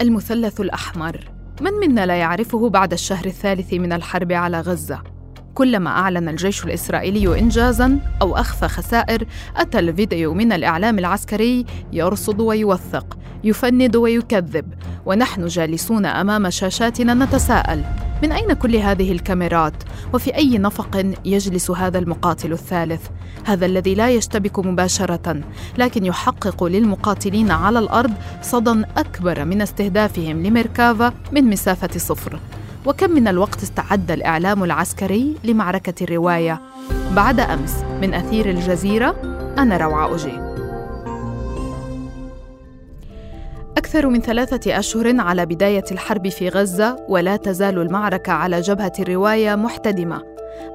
المثلث الأحمر. من منا لا يعرفه بعد الشهر الثالث من الحرب على غزة؟ كلما أعلن الجيش الإسرائيلي إنجازاً أو أخفى خسائر أتى الفيديو من الإعلام العسكري يرصد ويوثق يفند ويكذب ونحن جالسون أمام شاشاتنا نتساءل. من أين كل هذه الكاميرات؟ وفي أي نفق يجلس هذا المقاتل الثالث؟ هذا الذي لا يشتبك مباشرة لكن يحقق للمقاتلين على الأرض صدى أكبر من استهدافهم لميركافا من مسافة صفر وكم من الوقت استعد الإعلام العسكري لمعركة الرواية بعد أمس من أثير الجزيرة أنا روعة أجي أكثر من ثلاثة أشهر على بداية الحرب في غزة ولا تزال المعركة على جبهة الرواية محتدمة.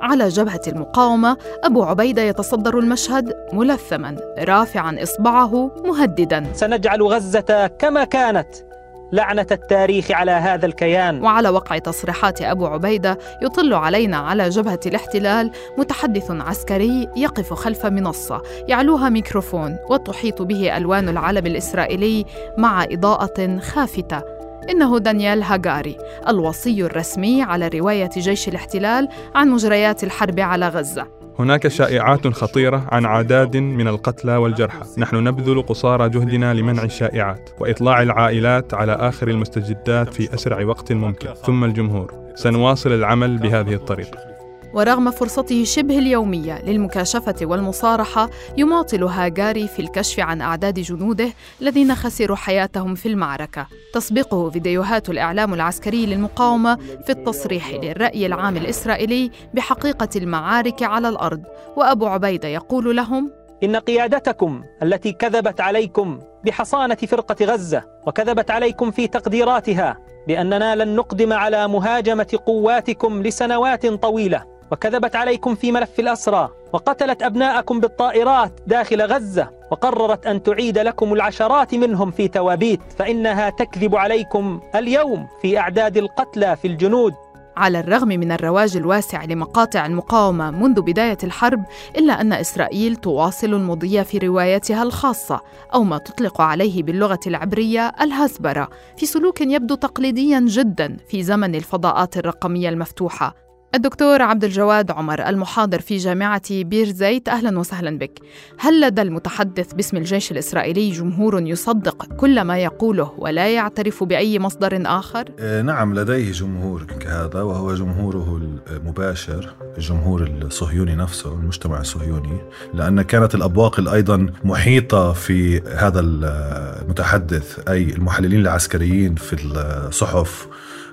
على جبهة المقاومة أبو عبيدة يتصدر المشهد ملثما رافعا إصبعه مهددا. سنجعل غزة كما كانت. لعنة التاريخ على هذا الكيان. وعلى وقع تصريحات أبو عبيدة يطل علينا على جبهة الاحتلال متحدث عسكري يقف خلف منصة يعلوها ميكروفون وتحيط به ألوان العلم الإسرائيلي مع إضاءة خافتة. إنه دانيال هاجاري الوصي الرسمي على رواية جيش الاحتلال عن مجريات الحرب على غزة. هناك شائعات خطيرة عن عداد من القتلى والجرحى. نحن نبذل قصارى جهدنا لمنع الشائعات وإطلاع العائلات على آخر المستجدات في أسرع وقت ممكن. ثم الجمهور. سنواصل العمل بهذه الطريقة. ورغم فرصته شبه اليومية للمكاشفة والمصارحة يماطل هاجاري في الكشف عن أعداد جنوده الذين خسروا حياتهم في المعركة. تسبقه فيديوهات الإعلام العسكري للمقاومة في التصريح للرأي العام الإسرائيلي بحقيقة المعارك على الأرض. وأبو عبيدة يقول لهم إن قيادتكم التي كذبت عليكم بحصانة فرقة غزة وكذبت عليكم في تقديراتها بأننا لن نقدم على مهاجمة قواتكم لسنوات طويلة وكذبت عليكم في ملف الأسرى وقتلت أبناءكم بالطائرات داخل غزة وقررت أن تعيد لكم العشرات منهم في توابيت فإنها تكذب عليكم اليوم في أعداد القتلى في الجنود. على الرغم من الرواج الواسع لمقاطع المقاومة منذ بداية الحرب إلا أن إسرائيل تواصل المضي في روايتها الخاصة أو ما تطلق عليه باللغة العبرية الهسبره في سلوك يبدو تقليديا جدا في زمن الفضاءات الرقمية المفتوحة. الدكتور عبد الجواد عمر المحاضر في جامعة بير زيت أهلا وسهلا بك هل لدى المتحدث باسم الجيش الإسرائيلي جمهور يصدق كل ما يقوله ولا يعترف بأي مصدر آخر؟ آه، نعم لديه جمهور كهذا وهو جمهوره المباشر الجمهور الصهيوني نفسه المجتمع الصهيوني لأن كانت الأبواق أيضا محيطة في هذا المتحدث أي المحللين العسكريين في الصحف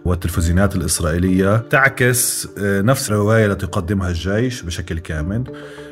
والتلفزيونات الإسرائيلية تعكس آه، نفس الرواية التي يقدمها الجيش بشكل كامل.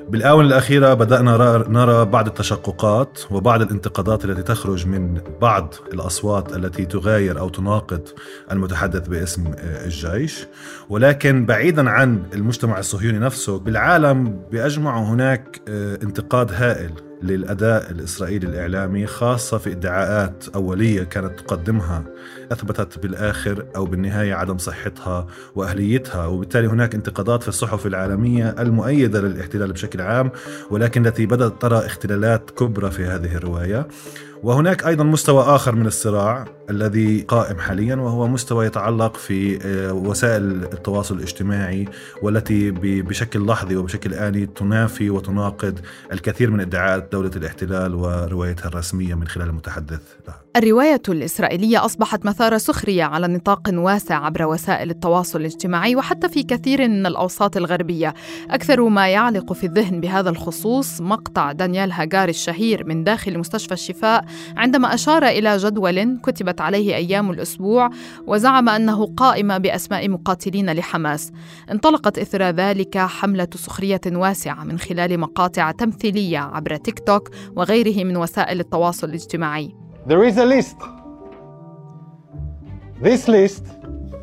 بالآونة الأخيرة بدأنا نرى بعض التشققات وبعض الانتقادات التي تخرج من بعض الأصوات التي تغاير أو تناقض المتحدث باسم آه، الجيش. ولكن بعيدا عن المجتمع الصهيوني نفسه بالعالم بأجمع هناك آه، انتقاد هائل للأداء الإسرائيلي الإعلامي خاصة في ادعاءات أولية كانت تقدمها أثبتت بالآخر أو بالنهاية عدم صحتها وأهليتها. وبالتالي هناك انتقادات في الصحف العالمية المؤيدة للاحتلال بشكل عام ولكن التي بدأت ترى اختلالات كبرى في هذه الرواية. وهناك أيضا مستوى آخر من الصراع الذي قائم حاليا وهو مستوى يتعلق في آه، وسائل التواصل الاجتماعي والتي بشكل لحظي وبشكل آني تنافي وتناقض الكثير من ادعاءات دولة الاحتلال وروايتها الرسمية من خلال المتحدث لها. الرواية الإسرائيلية أصبحت مثار سخرية على نطاق واسع عبر وسائل التواصل الاجتماعي وحتى في كثير من الأوساط الغربية. أكثر ما يعلق في الذهن بهذا الخصوص مقطع دانيال هاجار الشهير من داخل مستشفى الشفاء عندما أشار إلى جدول كتبت عليه أيام الأسبوع وزعم أنه قائمة بأسماء مقاتلين لحماس انطلقت إثر ذلك حملة سخرية واسعة من خلال مقاطع تمثيلية عبر تيك توك وغيره من وسائل التواصل الاجتماعي There is a list. This list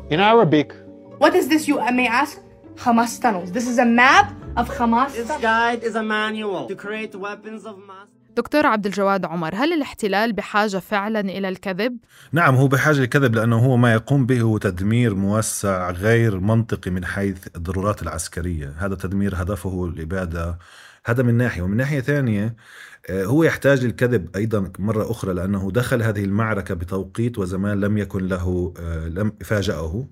in Arabic. What is this, you may ask? Hamas tunnels. This is a map of Hamas. This guide is a manual to create weapons of mass. دكتور عبد الجواد عمر هل الاحتلال بحاجة فعلا إلى الكذب؟ نعم هو بحاجة للكذب لأنه هو ما يقوم به هو تدمير موسع غير منطقي من حيث الضرورات العسكرية هذا تدمير هدفه الإبادة هذا من ناحية. ومن ناحية ثانية آه، هو يحتاج للكذب أيضا مرة أخرى لأنه دخل هذه المعركة بتوقيت وزمان لم يكن له آه، لم فاجأه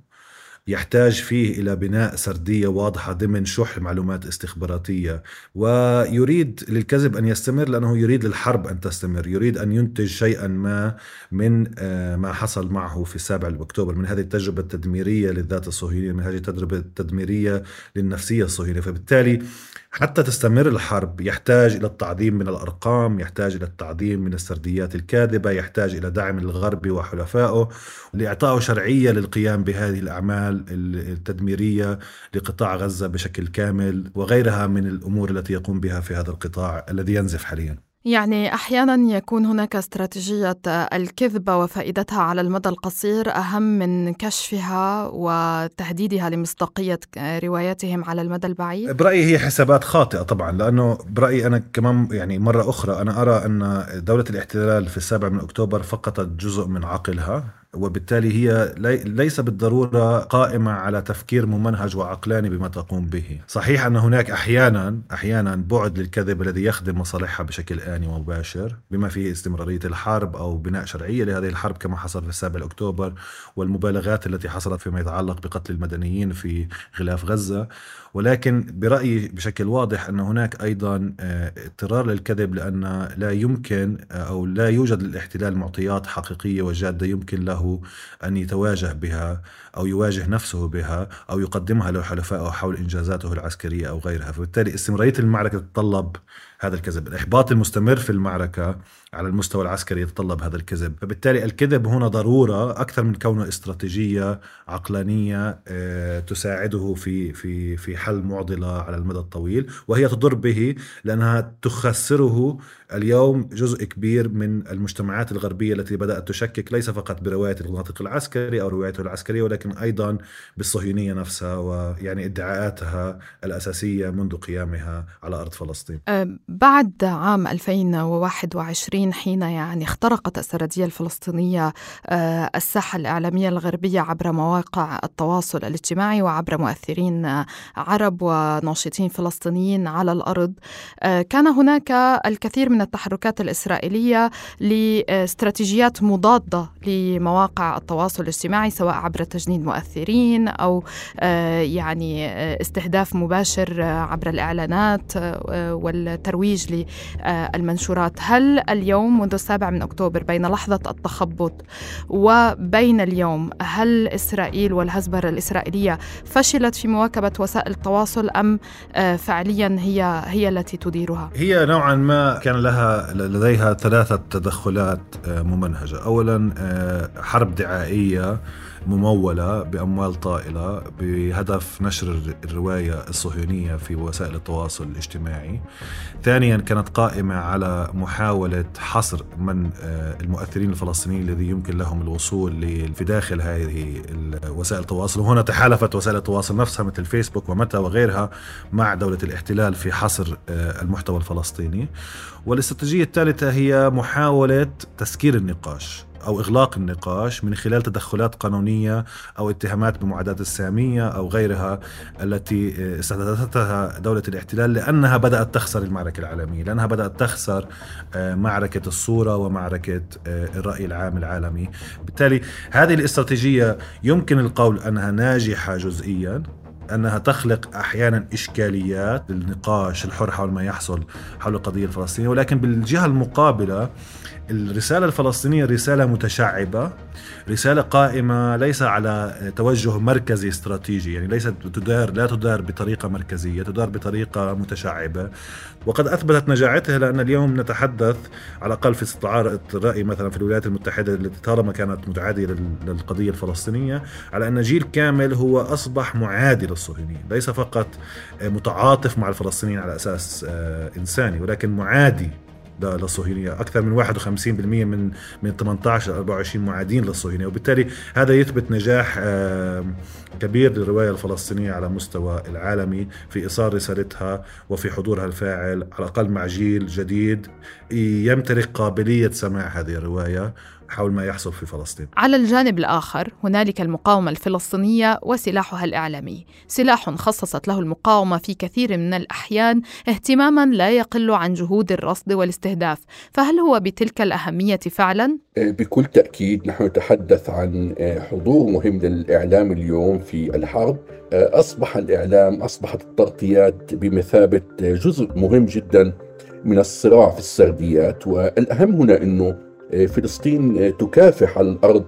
يحتاج فيه إلى بناء سردية واضحة ضمن شح معلومات استخباراتية. ويريد للكذب أن يستمر لأنه يريد للحرب أن تستمر، يريد أن ينتج شيئا ما من آه، ما حصل معه في السابع أكتوبر. من هذه التجربة التدميرية للذات الصهيونية، من هذه التجربة التدميرية للنفسية الصهيونية، فبالتالي حتى تستمر الحرب يحتاج إلى التعظيم من الأرقام، يحتاج إلى التعظيم من السرديات الكاذبة، يحتاج إلى دعم الغرب وحلفائه لإعطائه شرعية للقيام بهذه الأعمال. التدميرية لقطاع غزة بشكل كامل وغيرها من الأمور التي يقوم بها في هذا القطاع الذي ينزف حاليا. يعني أحيانا يكون هناك استراتيجية الكذبه وفائدتها على المدى القصير أهم من كشفها وتهديدها لمصداقية رواياتهم على المدى البعيد برأيي هي حسابات خاطئة طبعا لأنه برأيي أنا كمان يعني مرة أخرى أنا أرى أن دولة الاحتلال في السابع من أكتوبر فقدت جزء من عقلها وبالتالي هي ليس بالضرورة قائمة على تفكير ممنهج وعقلاني بما تقوم به، صحيح أن هناك أحيانا أحيانا بعد للكذب الذي يخدم مصالحها بشكل آني ومباشر بما فيه استمرارية الحرب أو بناء شرعية لهذه الحرب كما حصل في السابع اكتوبر والمبالغات التي حصلت فيما يتعلق بقتل المدنيين في غلاف غزة، ولكن برأيي بشكل واضح أن هناك أيضا آه، اضطرار للكذب لأن لا يمكن آه، أو لا يوجد للاحتلال معطيات حقيقية وجادة يمكن له أن يتواجه بها. أو يواجه نفسه بها أو يقدمها لحلفائه حول إنجازاته العسكرية أو غيرها. فبالتالي استمرارية المعركة تتطلب هذا الكذب. الإحباط المستمر في المعركة على المستوى العسكري يتطلب هذا الكذب. فبالتالي الكذب هنا ضرورة أكثر من كونه استراتيجية عقلانية آه، تساعده في في في حل معضلة على المدى الطويل وهي تضر به لأنها تخسره اليوم جزء كبير من المجتمعات الغربية التي بدأت تشكك ليس فقط برواية الناطق العسكري أو روايته العسكرية ولكن أيضا بالصهيونية نفسها ويعني ادعاءاتها الأساسية منذ قيامها على أرض فلسطين. أه، بعد عام 2021 حين يعني اخترقت السردية الفلسطينية أه، الساحة الإعلامية الغربية عبر مواقع التواصل الاجتماعي وعبر مؤثرين عرب وناشطين فلسطينيين على الأرض. أه، كان هناك الكثير من التحركات الإسرائيلية لاستراتيجيات مضادة لمواقع التواصل الاجتماعي سواء عبر تجنيد مؤثرين أو يعني استهداف مباشر عبر الإعلانات والترويج للمنشورات هل اليوم منذ السابع من أكتوبر بين لحظة التخبط وبين اليوم هل إسرائيل والهزبرة الإسرائيلية فشلت في مواكبة وسائل التواصل أم فعليا هي هي التي تديرها؟ هي نوعا ما كان لها لديها ثلاثة تدخلات ممنهجة أولا حرب دعائية ممولة بأموال طائلة بهدف نشر الرواية الصهيونية في وسائل التواصل الاجتماعي. ثانيا كانت قائمة على محاولة حصر من آه، المؤثرين الفلسطينيين الذي يمكن لهم الوصول في داخل هذه وسائل التواصل. وهنا تحالفت وسائل التواصل نفسها مثل فيسبوك ومتى وغيرها مع دولة الاحتلال في حصر آه، المحتوى الفلسطيني. والاستراتيجية الثالثة هي محاولة تسكير النقاش. أو إغلاق النقاش من خلال تدخلات قانونية أو اتهامات بمعاداه السامية أو غيرها التي استحدثتها دولة الاحتلال لأنها بدأت تخسر المعركة العالمية، لأنها بدأت تخسر آه، معركة الصورة ومعركة آه، الرأي العام العالمي، بالتالي هذه الاستراتيجية يمكن القول أنها ناجحة جزئيا أنها تخلق أحيانا إشكاليات للنقاش الحر حول ما يحصل حول القضية الفلسطينية ولكن بالجهة المقابلة الرسالة الفلسطينية رسالة متشعبة رسالة قائمة ليس على توجه مركزي استراتيجي يعني ليست تدار لا تدار بطريقة مركزية تدار بطريقة متشعبة. وقد أثبتت نجاعتها لأن اليوم نتحدث على الأقل في استطلاعات الرأي مثلا في الولايات المتحدة التي طالما كانت متعادية للقضية الفلسطينية على أن جيل كامل هو أصبح معادي للصهيونيين ليس فقط متعاطف مع الفلسطينيين على أساس آه، إنساني ولكن معادي للصهيونيه أكثر من 51% من من 18 ل 24 معادين للصهيونيه وبالتالي هذا يثبت نجاح كبير للرواية الفلسطينية على مستوى العالمي في ايصال رسالتها وفي حضورها الفاعل على الأقل مع جيل جديد يمتلك قابلية سماع هذه الرواية. حول ما يحصل في فلسطين. على الجانب الآخر هنالك المقاومة الفلسطينية وسلاحها الإعلامي، سلاح خصصت له المقاومة في كثير من الأحيان اهتماما لا يقل عن جهود الرصد والاستهداف، فهل هو بتلك الأهمية فعلا؟ آه، بكل تأكيد نحن نتحدث عن آه، حضور مهم للإعلام اليوم في الحرب، آه، أصبح الإعلام أصبحت التغطيات بمثابة جزء مهم جدا من الصراع في السرديات والأهم هنا إنه فلسطين تكافح على الأرض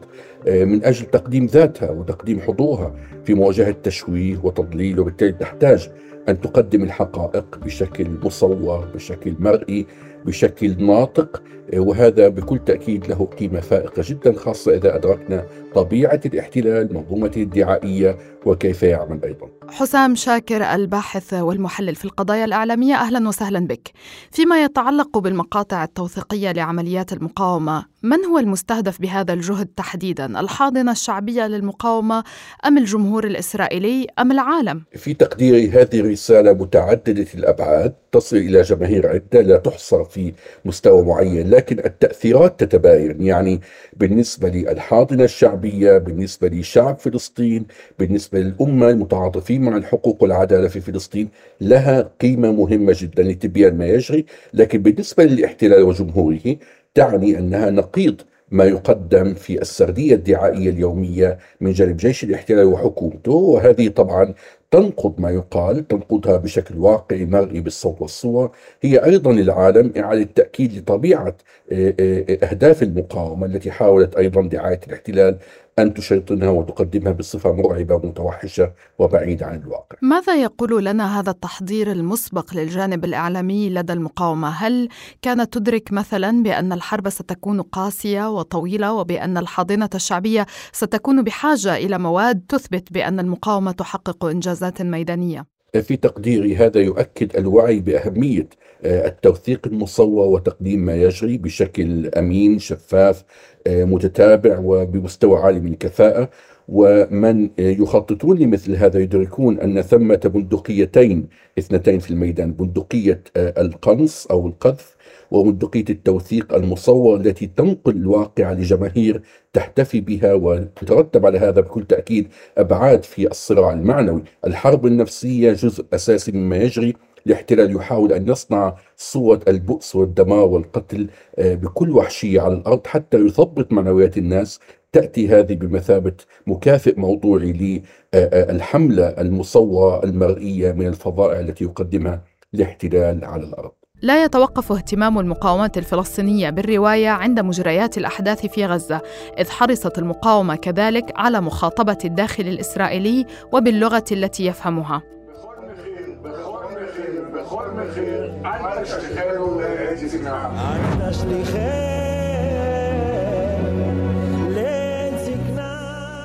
آه، من أجل تقديم ذاتها وتقديم حضورها في مواجهة تشويه وتضليل وبالتالي تحتاج أن تقدم الحقائق بشكل مصور بشكل مرئي بشكل ناطق آه، وهذا بكل تأكيد له قيمة فائقة جدا خاصة إذا أدركنا طبيعة الاحتلال منظومته الدعائية وكيف يعمل أيضا. حسام شاكر الباحث والمحلل في القضايا الإعلامية أهلا وسهلا بك. فيما يتعلق بالمقاطع التوثيقية لعمليات المقاومة، من هو المستهدف بهذا الجهد تحديدا؟ الحاضنة الشعبية للمقاومة أم الجمهور الإسرائيلي أم العالم؟ في تقديري هذه رساله متعددة الأبعاد تصل إلى جماهير عدة لا تحصر في مستوى معين، لكن التأثيرات تتباين، يعني بالنسبة للحاضنة الشعبيه، بالنسبة لشعب فلسطين، بالنسبة للأمة المتعاطفين مع الحقوق والعدالة في فلسطين لها قيمة مهمة جدا لتبيان ما يجري، لكن بالنسبة للاحتلال وجمهوره تعني أنها نقيض ما يقدم في السردية الدعائية اليومية من جانب جيش الاحتلال وحكومته. وهذه طبعا تنقض ما يقال تنقضها بشكل واقعي مرئي بالصوت والصور هي أيضا للعالم إعادة تأكيد لطبيعة آه، آه، أهداف المقاومة التي حاولت أيضا دعاية الاحتلال أن تشيطنها وتقدمها بصفة مرعبة ومتوحشة وبعيدة عن الواقع ماذا يقول لنا هذا التحضير المسبق للجانب الإعلامي لدى المقاومة؟ هل كانت تدرك مثلا بأن الحرب ستكون قاسية وطويلة وبأن الحاضنة الشعبية ستكون بحاجة إلى مواد تثبت بأن المقاومة تحقق إنجازات ميدانية؟ في تقديري هذا يؤكد الوعي بأهمية آه، التوثيق المصور وتقديم ما يجري بشكل أمين شفاف آه، متتابع وبمستوى عالي من الكفاءة. ومن يخططون لمثل هذا يدركون أن ثمة بندقيتين اثنتين في الميدان بندقية آه، القنص أو القذف وبندقيه التوثيق المصور التي تنقل الواقع لجماهير تحتفي بها وتترتب على هذا بكل تأكيد أبعاد في الصراع المعنوي، الحرب النفسية جزء أساسي مما يجري الاحتلال يحاول أن يصنع صورة البؤس والدمار والقتل آه، بكل وحشية على الأرض حتى يثبط معنويات الناس. تأتي هذه بمثابة مكافئ موضوعي للحملة المصورة المرئية من الفظائع التي يقدمها الاحتلال على الأرض. لا يتوقف اهتمام المقاومات الفلسطينية بالرواية عند مجريات الأحداث في غزة، إذ حرصت المقاومة كذلك على مخاطبة الداخل الإسرائيلي وباللغة التي يفهمها.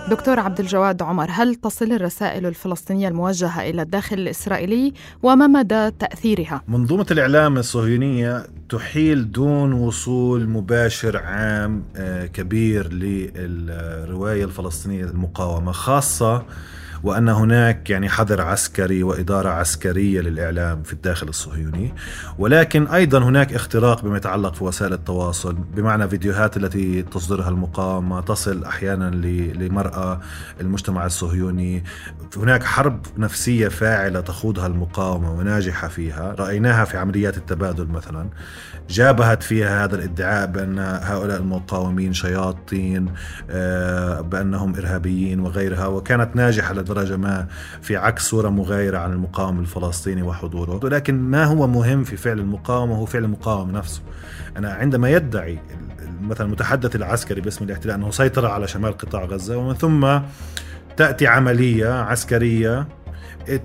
دكتور عبد الجواد عمر هل تصل الرسائل الفلسطينية الموجهة إلى الداخل الإسرائيلي وما مدى تأثيرها؟ منظومة الإعلام الصهيونية تحيل دون وصول مباشر عام آه، كبير للرواية الفلسطينية المقاومة خاصة وأن هناك يعني حظر عسكري وإدارة عسكرية للإعلام في الداخل الصهيوني. ولكن أيضا هناك اختراق بما يتعلق في وسائل التواصل بمعنى فيديوهات التي تصدرها المقاومة تصل أحيانا لمرأة المجتمع الصهيوني. هناك حرب نفسية فاعلة تخوضها المقاومة وناجحة فيها. رأيناها في عمليات التبادل مثلا. جابهت فيها هذا الادعاء بأن هؤلاء المقاومين شياطين آه، بأنهم إرهابيين وغيرها وكانت ناجحة لدرجة ما في عكس صورة مغايرة عن المقاوم الفلسطيني وحضوره. ولكن ما هو مهم في فعل المقاومة هو فعل المقاومة نفسه. أنا عندما يدعي مثلا المتحدث العسكري باسم الاحتلال أنه سيطر على شمال قطاع غزة ومن ثم تأتي عملية عسكرية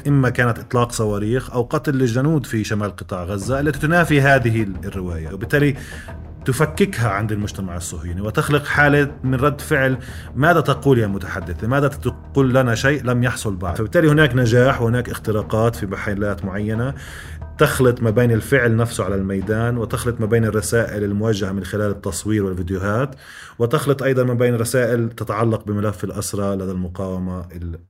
إما كانت إطلاق صواريخ أو قتل الجنود في شمال قطاع غزة التي تنافي هذه الرواية. وبالتالي تفككها عند المجتمع الصهيوني وتخلق حالة من رد فعل ماذا تقول يا متحدث لماذا تقول لنا شيء لم يحصل بعد؟ فبالتالي هناك نجاح وهناك اختراقات في محلات معينة. تخلط ما بين الفعل نفسه على الميدان وتخلط ما بين الرسائل الموجهة من خلال التصوير والفيديوهات وتخلط أيضا ما بين رسائل تتعلق بملف الأسرى لدى المقاومة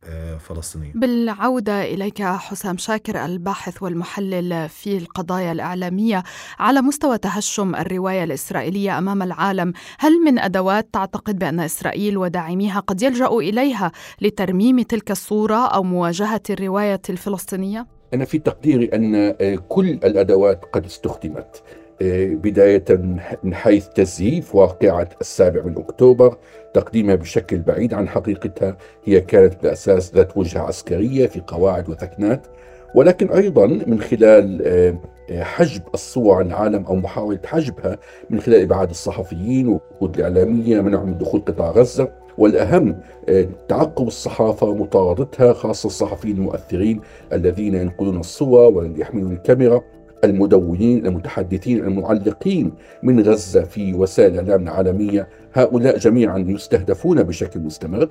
الفلسطينية بالعودة إليك حسام شاكر الباحث والمحلل في القضايا الإعلامية على مستوى تهشم الرواية الإسرائيلية أمام العالم هل من أدوات تعتقد بأن إسرائيل وداعميها قد يلجأوا إليها لترميم تلك الصورة أو مواجهة الرواية الفلسطينية؟ أنا في تقديري أن آه، كل الأدوات قد استخدمت. آه، بداية من حيث تزييف واقعة السابع من أكتوبر تقديمها بشكل بعيد عن حقيقتها هي كانت بالأساس ذات وجهة عسكرية في قواعد وثكنات. ولكن أيضا من خلال آه، حجب الصور عن العالم أو محاولة حجبها من خلال إبعاد الصحفيين والوقود الإعلامية منعهم من دخول قطاع غزة. والأهم آه، تعقب الصحافة ومطاردتها خاصة الصحفيين المؤثرين الذين ينقلون الصور ويحملون الكاميرا المدونين المتحدثين المعلقين من غزة في وسائل الإعلام العالمية. هؤلاء جميعا يستهدفون بشكل مستمر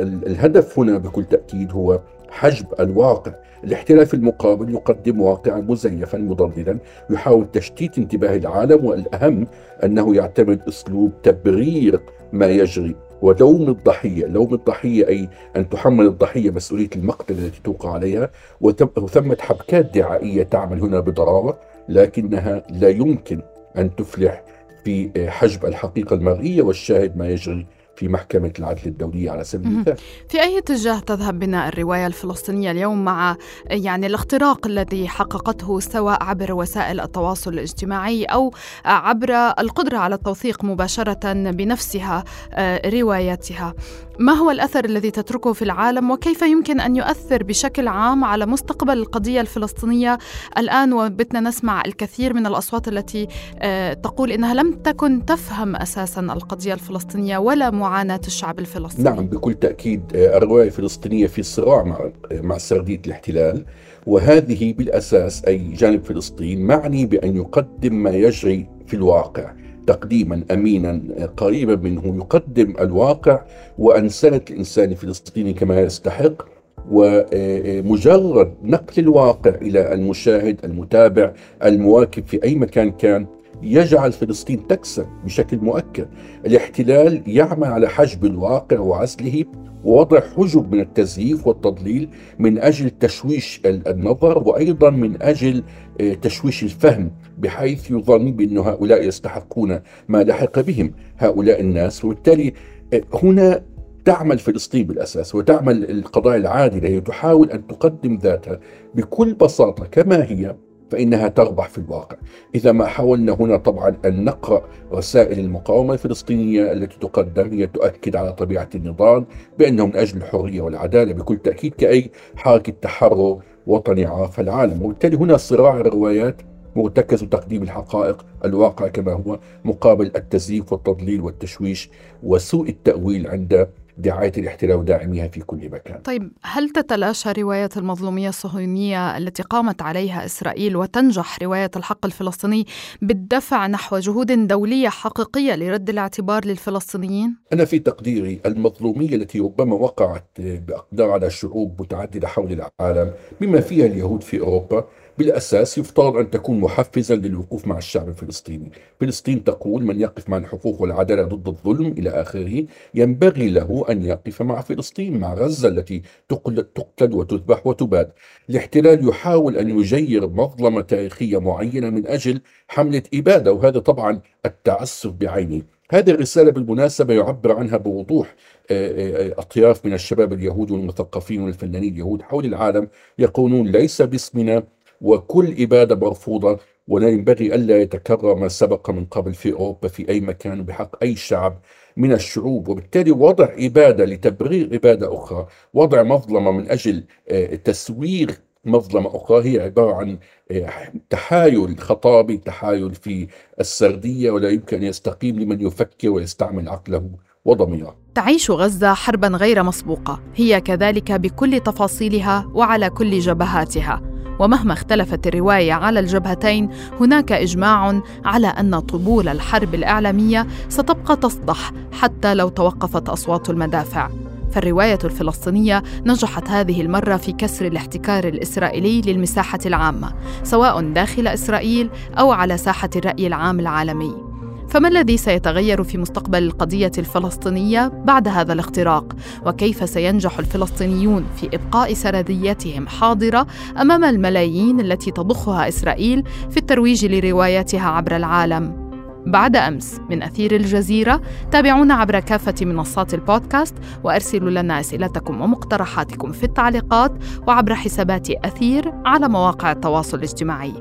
ال الهدف هنا بكل تأكيد هو حجب الواقع. الاحتلال في المقابل يقدم واقعا مزيفا مضللا يحاول تشتيت انتباه العالم والأهم أنه يعتمد أسلوب تبرير ما يجري ولوم الضحية. لوم الضحية أي أن تحمل الضحية مسؤولية المقتل التي توقع عليها وثمة حبكات دعائية تعمل هنا بضراوة لكنها لا يمكن أن تفلح في حجب الحقيقة المرئية والشاهد ما يجري في محكمة العدل الدولية على سبيل المثال. في أي اتجاه تذهب بنا الرواية الفلسطينية اليوم مع يعني الاختراق الذي حققته سواء عبر وسائل التواصل الاجتماعي أو عبر القدرة على التوثيق مباشرة بنفسها آه، رواياتها؟ ما هو الأثر الذي تتركه في العالم وكيف يمكن أن يؤثر بشكل عام على مستقبل القضية الفلسطينية؟ الآن وبدنا نسمع الكثير من الأصوات التي آه، تقول إنها لم تكن تفهم أساسا القضية الفلسطينية ولا معاناة الشعب الفلسطيني؟ نعم بكل تأكيد آه، الرواية الفلسطينية في صراع مع مع سردية الاحتلال وهذه بالأساس أي جانب فلسطين معني بأن يقدم ما يجري في الواقع. تقديما امينا قريبا منه يقدم الواقع وانسنه الإنسان الفلسطيني كما يستحق ومجرد نقل الواقع إلى المشاهد المتابع المواكب في أي مكان كان يجعل فلسطين تكسب بشكل مؤكد. الاحتلال يعمل على حجب الواقع وعزله ووضع حجب من التزييف والتضليل من أجل تشويش النظر وأيضا من أجل آه، تشويش الفهم بحيث يظن بأن هؤلاء يستحقون ما لحق بهم هؤلاء الناس. وبالتالي آه، هنا تعمل فلسطين بالأساس وتعمل القضايا العادلة. هي تحاول أن تقدم ذاتها بكل بساطة كما هي. فإنها تربح في الواقع. إذا ما حاولنا هنا طبعا أن نقرأ رسائل المقاومة الفلسطينية التي تقدم هي تؤكد على طبيعة النضال بأنه من أجل الحرية والعدالة بكل تأكيد كأي حركة تحرر وطني عاف العالم. وبالتالي هنا صراع الروايات مرتكز تقديم الحقائق الواقع كما هو مقابل التزييف والتضليل والتشويش وسوء التأويل عند دعاية الاحتلال وداعميها في كل مكان طيب هل تتلاشى رواية المظلومية الصهيونية التي قامت عليها إسرائيل وتنجح رواية الحق الفلسطيني بالدفع نحو جهود دولية حقيقية لرد الاعتبار للفلسطينيين؟ أنا في تقديري المظلومية التي ربما وقعت بأقدار على شعوب متعددة حول العالم بما فيها اليهود في أوروبا بالأساس يفترض أن تكون محفزا للوقوف مع الشعب الفلسطيني. فلسطين تقول من يقف مع الحقوق والعدالة ضد الظلم إلى آخره ينبغي له أن يقف مع فلسطين مع غزة التي تقتل وتذبح وتباد الاحتلال يحاول أن يجير مظلمة تاريخية معينة من أجل حملة إبادة وهذا طبعا التعسف بعينه. هذه الرسالة بالمناسبة يعبر عنها بوضوح آه، آه، آه، أطياف من الشباب اليهود والمثقفين والفنانين اليهود حول العالم يقولون ليس باسمنا وكل إبادة مرفوضة ولا ينبغي ألا يتكرر ما سبق من قبل في أوروبا في أي مكان بحق أي شعب من الشعوب. وبالتالي وضع إبادة لتبرير إبادة أخرى وضع مظلمة من أجل آه، تسوير مظلمة أخرى هي عبارة عن آه، تحايل خطابي تحايل في السردية ولا يمكن أن يستقيم لمن يفكر ويستعمل عقله وضميره. تعيش غزة حربا غير مسبوقة هي كذلك بكل تفاصيلها وعلى كل جبهاتها. ومهما اختلفت الرواية على الجبهتين هناك إجماع على أن طبول الحرب الإعلامية ستبقى تصدح حتى لو توقفت أصوات المدافع. فالرواية الفلسطينية نجحت هذه المرة في كسر الاحتكار الإسرائيلي للمساحة العامة سواء داخل إسرائيل أو على ساحة الرأي العام العالمي. فما الذي سيتغير في مستقبل القضية الفلسطينية بعد هذا الاختراق؟ وكيف سينجح الفلسطينيون في إبقاء سرديتهم حاضرة أمام الملايين التي تضخها إسرائيل في الترويج لرواياتها عبر العالم؟ بعد أمس من أثير الجزيرة تابعونا عبر كافة منصات البودكاست وأرسلوا لنا أسئلتكم ومقترحاتكم في التعليقات وعبر حسابات أثير على مواقع التواصل الاجتماعي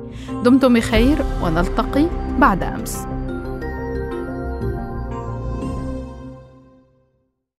دمتم بخير ونلتقي بعد أمس